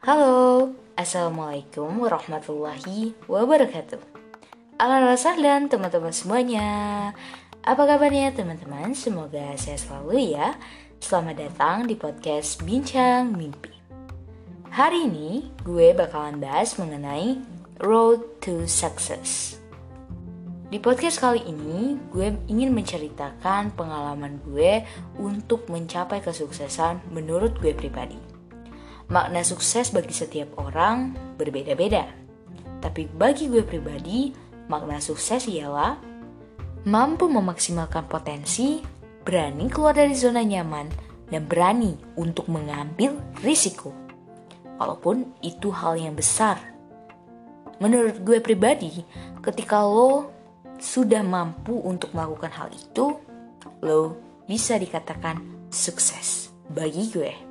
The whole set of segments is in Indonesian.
Halo, Assalamualaikum warahmatullahi wabarakatuh. Halo dan teman-teman semuanya. Apa kabarnya teman-teman? Semoga saya selalu ya. Selamat datang di podcast Bincang Mimpi. Hari ini gue bakalan bahas mengenai Road to Success. Di podcast kali ini gue ingin menceritakan pengalaman gue untuk mencapai kesuksesan menurut gue pribadi Makna sukses bagi setiap orang berbeda-beda. Tapi bagi gue pribadi, makna sukses ialah mampu memaksimalkan potensi, berani keluar dari zona nyaman, dan berani untuk mengambil risiko. Walaupun itu hal yang besar. Menurut gue pribadi, ketika lo sudah mampu untuk melakukan hal itu, lo bisa dikatakan sukses bagi gue.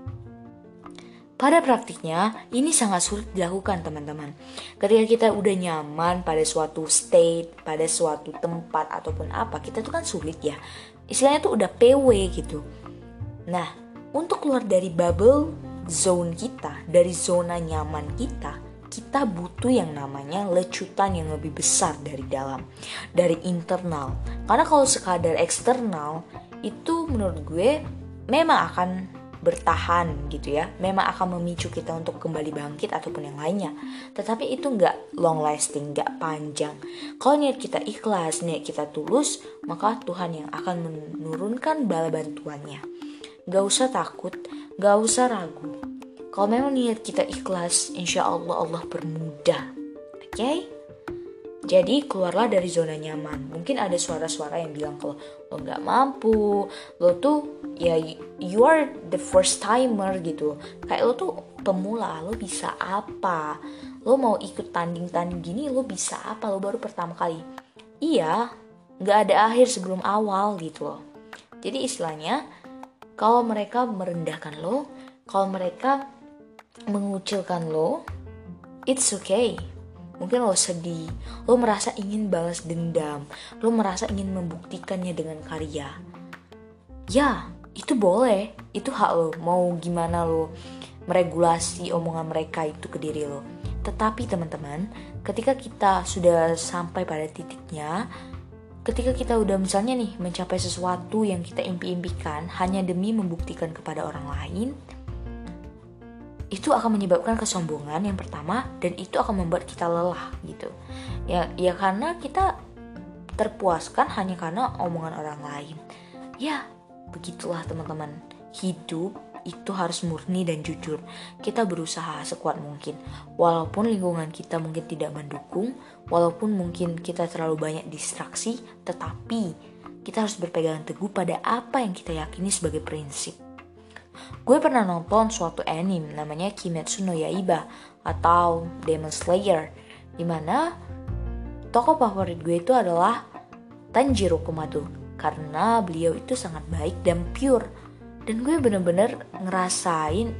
Pada praktiknya, ini sangat sulit dilakukan teman-teman. Ketika kita udah nyaman pada suatu state, pada suatu tempat ataupun apa, kita tuh kan sulit ya. Istilahnya tuh udah PW gitu. Nah, untuk keluar dari bubble zone kita, dari zona nyaman kita, kita butuh yang namanya lecutan yang lebih besar dari dalam, dari internal. Karena kalau sekadar eksternal, itu menurut gue memang akan bertahan gitu ya memang akan memicu kita untuk kembali bangkit ataupun yang lainnya. Tetapi itu nggak long lasting nggak panjang. Kalau niat kita ikhlas niat kita tulus maka Tuhan yang akan menurunkan bala bantuannya. Nggak usah takut nggak usah ragu. Kalau memang niat kita ikhlas insya Allah Allah permudah. Oke? okay? Jadi keluarlah dari zona nyaman. Mungkin ada suara-suara yang bilang kalau lo nggak mampu, lo tuh ya you are the first timer gitu. Kayak lo tuh pemula, lo bisa apa? Lo mau ikut tanding-tanding gini, lo bisa apa? Lo baru pertama kali. Iya, nggak ada akhir sebelum awal gitu loh. Jadi istilahnya kalau mereka merendahkan lo, kalau mereka mengucilkan lo, it's okay Mungkin lo sedih, lo merasa ingin balas dendam, lo merasa ingin membuktikannya dengan karya. Ya, itu boleh, itu hak lo. Mau gimana lo meregulasi omongan mereka itu ke diri lo. Tetapi teman-teman, ketika kita sudah sampai pada titiknya, ketika kita udah misalnya nih mencapai sesuatu yang kita impi-impikan hanya demi membuktikan kepada orang lain, itu akan menyebabkan kesombongan yang pertama dan itu akan membuat kita lelah gitu. Ya ya karena kita terpuaskan hanya karena omongan orang lain. Ya begitulah teman-teman. Hidup itu harus murni dan jujur. Kita berusaha sekuat mungkin. Walaupun lingkungan kita mungkin tidak mendukung walaupun mungkin kita terlalu banyak distraksi tetapi kita harus berpegang teguh pada apa yang kita yakini sebagai prinsip Gue pernah nonton suatu anime namanya Kimetsu no Yaiba atau Demon Slayer di mana tokoh favorit gue itu adalah Tanjiro Komado karena beliau itu sangat baik dan pure. Dan gue bener-bener ngerasain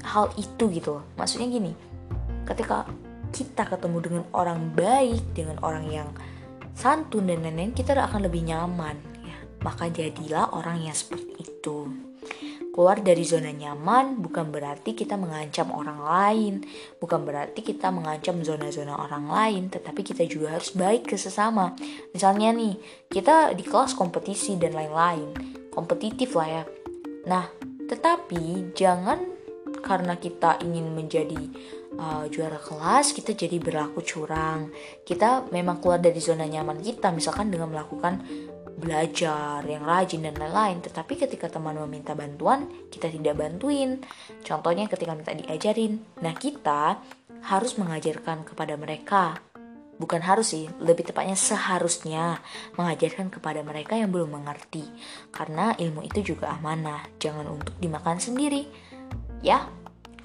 hal itu gitu loh. Maksudnya gini ketika kita ketemu dengan orang baik dengan orang yang santun dan lain-lain kita akan lebih nyaman ya. Maka jadilah orang yang seperti itu Keluar dari zona nyaman bukan berarti kita mengancam orang lain, bukan berarti kita mengancam zona-zona orang lain, tetapi kita juga harus baik ke sesama. Misalnya nih, kita di kelas kompetisi dan lain-lain, kompetitif lah ya. Nah, tetapi jangan karena kita ingin menjadi uh, juara kelas, kita jadi berlaku curang. Kita memang keluar dari zona nyaman kita, misalkan dengan melakukan belajar yang rajin dan lain-lain. Tetapi ketika teman meminta bantuan kita tidak bantuin. Contohnya ketika minta diajarin. Nah kita harus mengajarkan kepada mereka. Bukan harus sih lebih tepatnya seharusnya mengajarkan kepada mereka yang belum mengerti. Karena ilmu itu juga amanah jangan untuk dimakan sendiri. Ya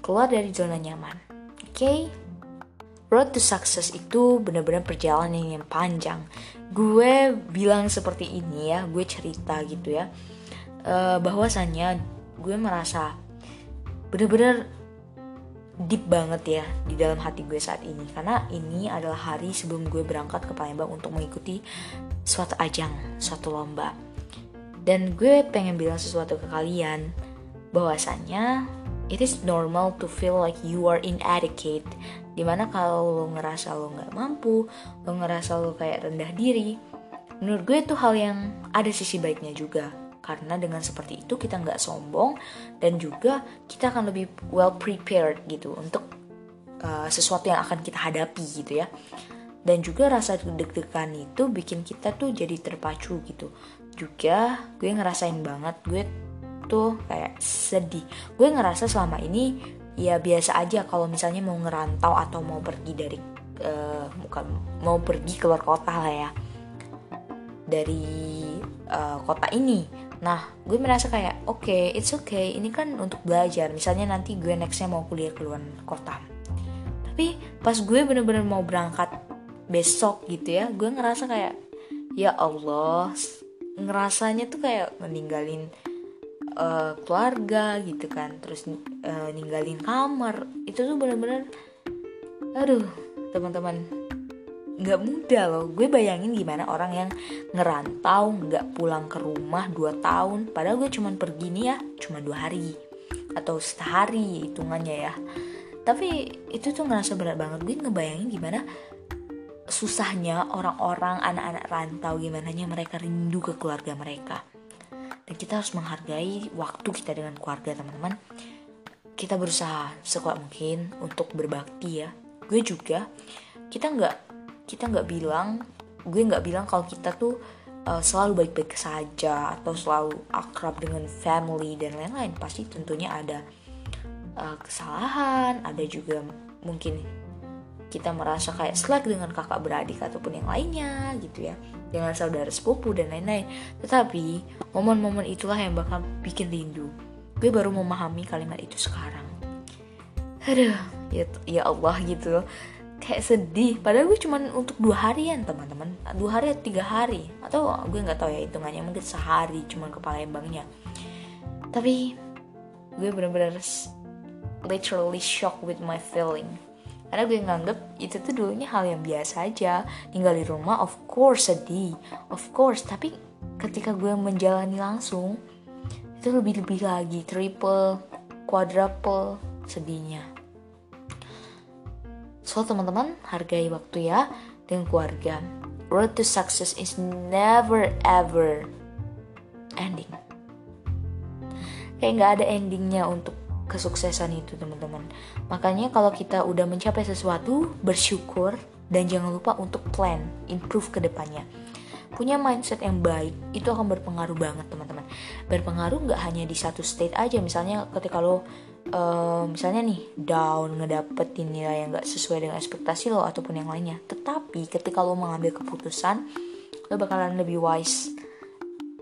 keluar dari zona nyaman. Oke? okay? Road to success itu benar-benar perjalanan yang panjang. Gue bilang seperti ini ya, gue cerita gitu ya, uh, bahwasannya gue merasa benar-benar deep banget ya di dalam hati gue saat ini karena ini adalah hari sebelum gue berangkat ke Palembang untuk mengikuti suatu ajang, suatu lomba. Dan gue pengen bilang sesuatu ke kalian bahwasannya it is normal to feel like you are inadequate. Di mana kalau lo ngerasa lo nggak mampu lo ngerasa lo kayak rendah diri menurut gue itu hal yang ada sisi baiknya juga. Karena dengan seperti itu kita nggak sombong dan juga kita akan lebih well prepared gitu untuk uh, sesuatu yang akan kita hadapi gitu ya. Dan juga rasa deg-degan itu bikin kita tuh jadi terpacu gitu. Juga gue ngerasain banget gue tuh kayak sedih. Gue ngerasa selama ini ya biasa aja kalau misalnya mau ngerantau atau mau pergi dari uh, bukan mau pergi keluar kota lah ya dari uh, kota ini. Nah gue merasa kayak oke okay, it's okay. Ini kan untuk belajar. Misalnya nanti gue nextnya mau kuliah keluar kota. Tapi pas gue bener-bener mau berangkat besok gitu ya gue ngerasa kayak ya Allah ngerasanya tuh kayak meninggalin uh, keluarga gitu kan terus uh, ninggalin kamar. Itu tuh bener-bener aduh teman-teman nggak mudah loh. Gue bayangin gimana orang yang ngerantau nggak pulang ke rumah 2 tahun padahal gue cuman pergi nih ya cuma dua hari atau sehari hitungannya ya. Tapi itu tuh ngerasa berat banget. Gue ngebayangin gimana susahnya orang-orang anak-anak rantau gimana mereka rindu ke keluarga mereka dan kita harus menghargai waktu kita dengan keluarga teman-teman. Kita berusaha sekuat mungkin untuk berbakti ya. Gue juga kita nggak kita nggak bilang gue nggak bilang kalau kita tuh uh, selalu baik-baik saja atau selalu akrab dengan family dan lain-lain. Pasti tentunya ada uh, kesalahan ada juga mungkin kita merasa kayak slack dengan kakak beradik ataupun yang lainnya gitu ya. Dengan saudara sepupu dan lain-lain. Tetapi momen-momen itulah yang bakal bikin rindu. Gue baru memahami kalimat itu sekarang. Aduh ya, ya Allah gitu. Kayak sedih. Padahal gue cuman untuk dua harian teman-teman. Dua hari atau tiga hari. Atau gue nggak tahu ya hitungannya. Mungkin sehari cuman ke Palembangnya tapi gue bener-bener literally shocked with my feeling karena gue nganggep itu tuh dulunya hal yang biasa aja. Tinggal di rumah of course sedih. Of course tapi ketika gue menjalani langsung itu lebih-lebih lagi. Triple quadruple sedihnya. So teman-teman hargai waktu ya dengan keluarga. Road to success is never ever ending. Kayak nggak ada endingnya untuk kesuksesan itu teman-teman. Makanya kalau kita udah mencapai sesuatu bersyukur dan jangan lupa untuk plan improve ke depannya. Punya mindset yang baik itu akan berpengaruh banget teman-teman. Berpengaruh nggak hanya di satu state aja misalnya ketika lo uh, misalnya nih down ngedapetin nilai yang nggak sesuai dengan ekspektasi lo ataupun yang lainnya. Tetapi ketika lo mengambil keputusan lo bakalan lebih wise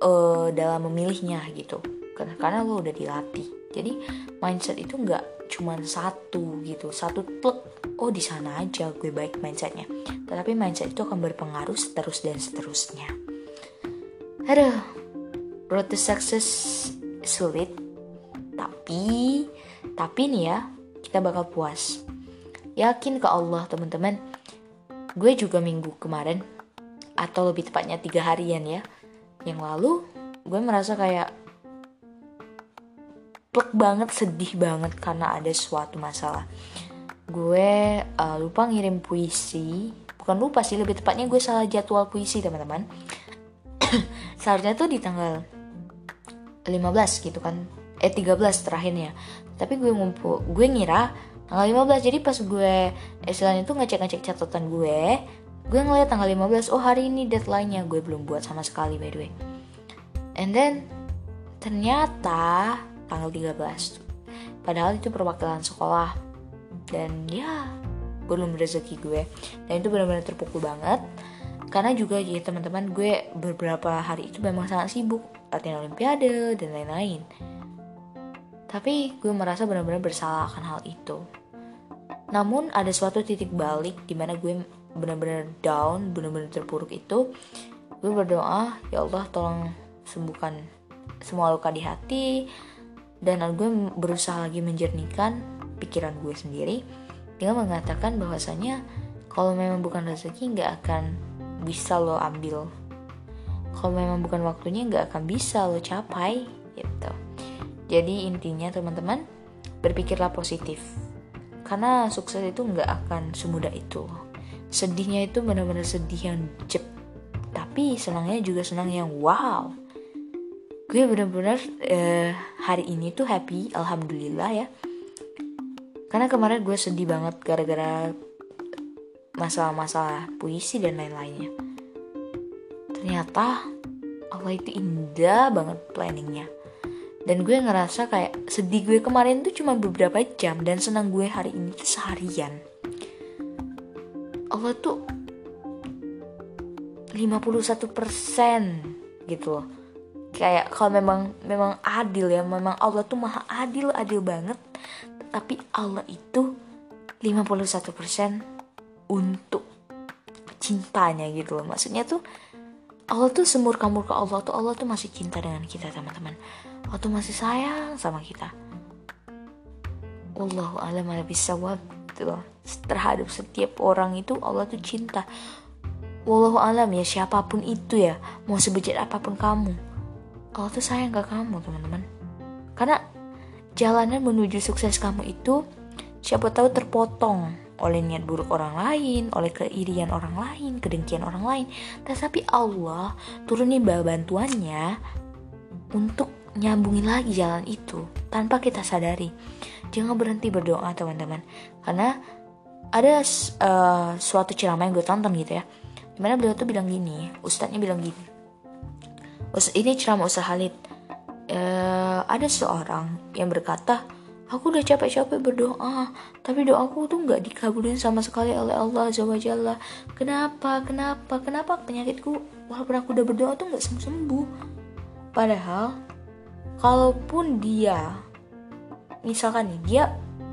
uh, dalam memilihnya gitu. Karena lo udah dilatih jadi mindset itu nggak cuma satu gitu. Satu plek oh di sana aja gue baik mindsetnya. Tetapi mindset itu akan berpengaruh seterus dan seterusnya. Aduh road to success sulit. Tapi tapi nih ya kita bakal puas. Yakin ke Allah teman-teman. Gue juga minggu kemarin atau lebih tepatnya tiga harian ya yang lalu gue merasa kayak plek banget sedih banget karena ada suatu masalah. Gue uh, lupa ngirim puisi. Bukan lupa sih lebih tepatnya gue salah jadwal puisi teman-teman. Seharusnya tuh di tanggal 15 gitu kan. Eh 13 terakhirnya. Tapi gue ngumpul gue ngira tanggal 15 jadi pas gue istilahnya tuh ngecek-ngecek catatan gue gue ngeliat tanggal 15 oh hari ini deadline-nya. Gue belum buat sama sekali by the way. And then ternyata tanggal 13 padahal itu perwakilan sekolah. Dan ya belum rezeki gue. Dan itu benar-benar terpukul banget. Karena juga ya teman-teman gue beberapa hari itu memang sangat sibuk. Latihan olimpiade dan lain-lain. Tapi gue merasa benar-benar bersalah akan hal itu. Namun ada suatu titik balik di mana gue benar-benar down benar-benar terpuruk itu. Gue berdoa ya Allah tolong sembuhkan semua luka di hati dan gue berusaha lagi menjernihkan pikiran gue sendiri. Dengan mengatakan bahwasanya kalau memang bukan rezeki nggak akan bisa lo ambil. Kalau memang bukan waktunya nggak akan bisa lo capai gitu. Jadi intinya teman-teman berpikirlah positif. Karena sukses itu nggak akan semudah itu. Sedihnya itu benar-benar sedih yang cep tapi senangnya juga senang yang wow gue benar-benar uh, hari ini tuh happy alhamdulillah ya. Karena kemarin gue sedih banget gara-gara masalah-masalah puisi dan lain-lainnya. Ternyata Allah itu indah banget planningnya. Dan gue ngerasa kayak sedih gue kemarin tuh cuma beberapa jam dan senang gue hari ini tuh seharian. Allah tuh 51% gitu loh kayak kalau memang memang adil ya memang Allah tuh maha adil adil banget. Tapi Allah itu 51% untuk cintanya gitu loh. Maksudnya tuh Allah tuh semur kamur ke Allah tuh Allah tuh masih cinta dengan kita teman-teman. Allah tuh masih sayang sama kita. Allahu alam bisawab gitu terhadap setiap orang itu Allah tuh cinta. Wallahu alam ya siapa pun itu ya mau sebejat apa pun kamu Allah tuh sayang ke kamu teman-teman karena jalanan menuju sukses kamu itu siapa tahu terpotong oleh niat buruk orang lain, oleh keirian orang lain, kedengkian orang lain. Tetapi Allah turunin bantuannya untuk nyambungin lagi jalan itu tanpa kita sadari. Jangan berhenti berdoa teman-teman, karena ada uh, suatu ceramah yang gue tonton gitu ya, di mana beliau tuh bilang gini, ustadznya bilang gini, ini ceramah Ustaz Halid, uh, ada seorang yang berkata, aku udah capek-capek berdoa, tapi doaku tuh nggak dikabulin sama sekali oleh Allah Jalla. Kenapa? Kenapa? Kenapa penyakitku walaupun aku udah berdoa tuh nggak sembuh-sembuh? Padahal kalaupun dia misalkan nih dia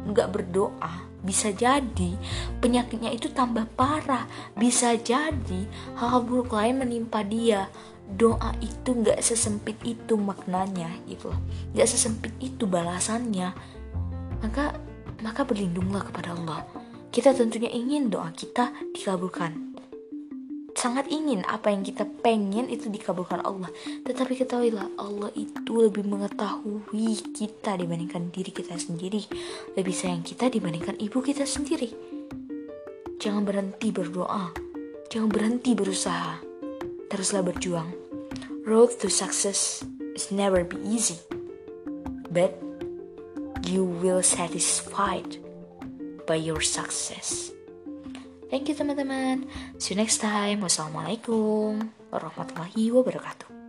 nggak berdoa bisa jadi penyakitnya itu tambah parah bisa jadi hal buruk lain menimpa dia doa itu nggak sesempit itu maknanya gitu loh nggak sesempit itu balasannya maka maka berlindunglah kepada Allah kita tentunya ingin doa kita dikabulkan sangat ingin apa yang kita pengen itu dikabulkan Allah. Tetapi ketahuilah Allah itu lebih mengetahui kita dibandingkan diri kita sendiri. Lebih sayang kita dibandingkan ibu kita sendiri. Jangan berhenti berdoa. Jangan berhenti berusaha. Teruslah berjuang. Road to success is never be easy. But you will satisfied by your success. Thank you teman-teman. See you next time. Wassalamualaikum warahmatullahi wabarakatuh.